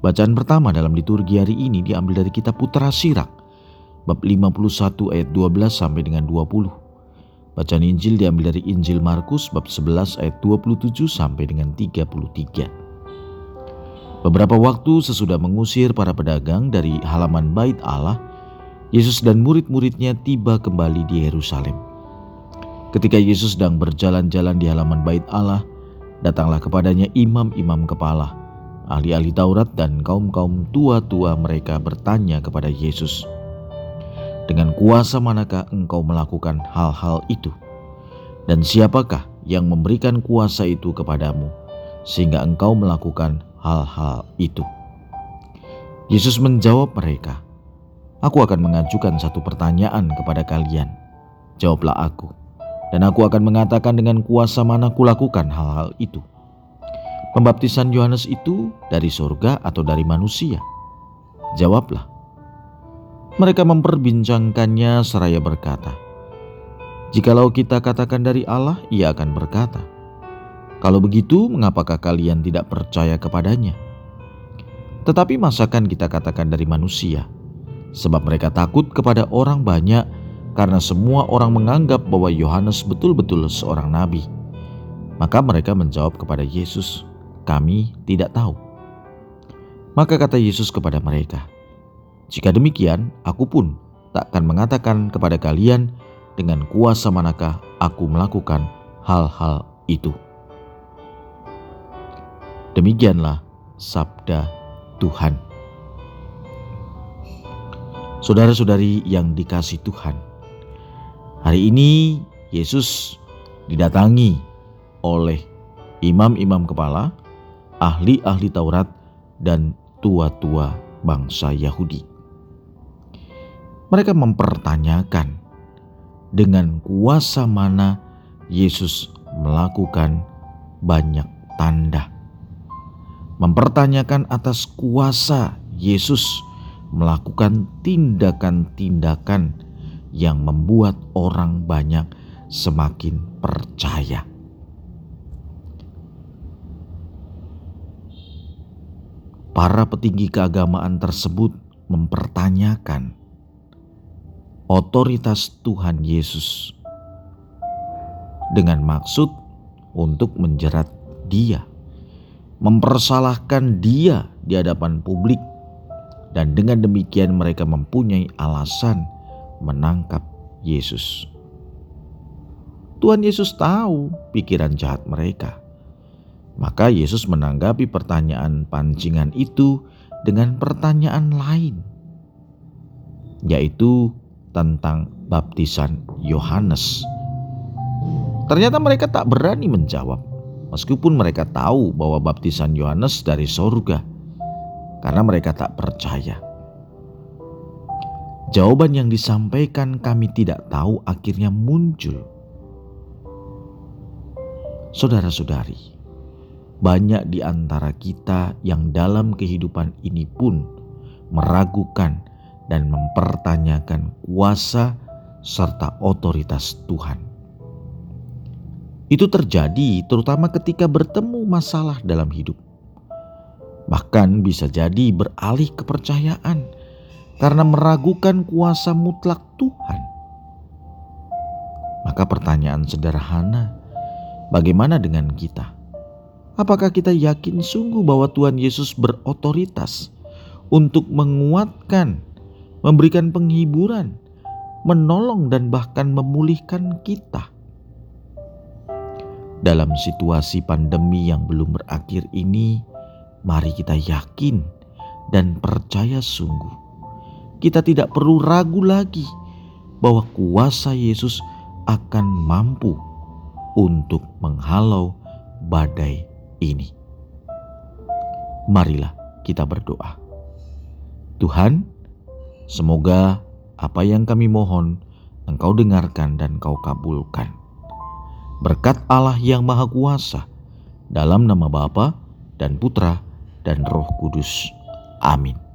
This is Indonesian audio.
Bacaan pertama dalam liturgi hari ini diambil dari kitab Putra Sirak, bab 51 ayat 12 sampai dengan 20. Bacaan Injil diambil dari Injil Markus bab 11 ayat 27 sampai dengan 33. Beberapa waktu sesudah mengusir para pedagang dari halaman bait Allah, Yesus dan murid-muridnya tiba kembali di Yerusalem. Ketika Yesus sedang berjalan-jalan di halaman bait Allah, datanglah kepadanya imam-imam kepala, Ahli-ahli Taurat dan kaum-kaum tua-tua mereka bertanya kepada Yesus, "Dengan kuasa manakah engkau melakukan hal-hal itu? Dan siapakah yang memberikan kuasa itu kepadamu sehingga engkau melakukan hal-hal itu?" Yesus menjawab mereka, "Aku akan mengajukan satu pertanyaan kepada kalian. Jawablah aku, dan aku akan mengatakan dengan kuasa mana kulakukan hal-hal itu." Pembaptisan Yohanes itu dari surga atau dari manusia? Jawablah. Mereka memperbincangkannya seraya berkata, Jikalau kita katakan dari Allah, ia akan berkata, Kalau begitu, mengapakah kalian tidak percaya kepadanya? Tetapi masakan kita katakan dari manusia? Sebab mereka takut kepada orang banyak karena semua orang menganggap bahwa Yohanes betul-betul seorang nabi. Maka mereka menjawab kepada Yesus, kami tidak tahu. Maka kata Yesus kepada mereka, "Jika demikian, aku pun tak akan mengatakan kepada kalian dengan kuasa manakah aku melakukan hal-hal itu." Demikianlah sabda Tuhan. Saudara-saudari yang dikasih Tuhan, hari ini Yesus didatangi oleh imam-imam kepala ahli-ahli Taurat, dan tua-tua bangsa Yahudi. Mereka mempertanyakan dengan kuasa mana Yesus melakukan banyak tanda. Mempertanyakan atas kuasa Yesus melakukan tindakan-tindakan yang membuat orang banyak semakin percaya. Para petinggi keagamaan tersebut mempertanyakan otoritas Tuhan Yesus dengan maksud untuk menjerat Dia, mempersalahkan Dia di hadapan publik, dan dengan demikian mereka mempunyai alasan menangkap Yesus. Tuhan Yesus tahu pikiran jahat mereka maka Yesus menanggapi pertanyaan pancingan itu dengan pertanyaan lain, yaitu tentang baptisan Yohanes. Ternyata mereka tak berani menjawab, meskipun mereka tahu bahwa baptisan Yohanes dari sorga, karena mereka tak percaya. Jawaban yang disampaikan kami tidak tahu akhirnya muncul. Saudara-saudari, banyak di antara kita yang dalam kehidupan ini pun meragukan dan mempertanyakan kuasa serta otoritas Tuhan. Itu terjadi terutama ketika bertemu masalah dalam hidup. Bahkan bisa jadi beralih kepercayaan karena meragukan kuasa mutlak Tuhan. Maka pertanyaan sederhana, bagaimana dengan kita? Apakah kita yakin sungguh bahwa Tuhan Yesus berotoritas untuk menguatkan, memberikan penghiburan, menolong, dan bahkan memulihkan kita? Dalam situasi pandemi yang belum berakhir ini, mari kita yakin dan percaya sungguh. Kita tidak perlu ragu lagi bahwa kuasa Yesus akan mampu untuk menghalau badai ini. Marilah kita berdoa. Tuhan, semoga apa yang kami mohon Engkau dengarkan dan Kau kabulkan. Berkat Allah yang Maha Kuasa, dalam nama Bapa dan Putra dan Roh Kudus. Amin.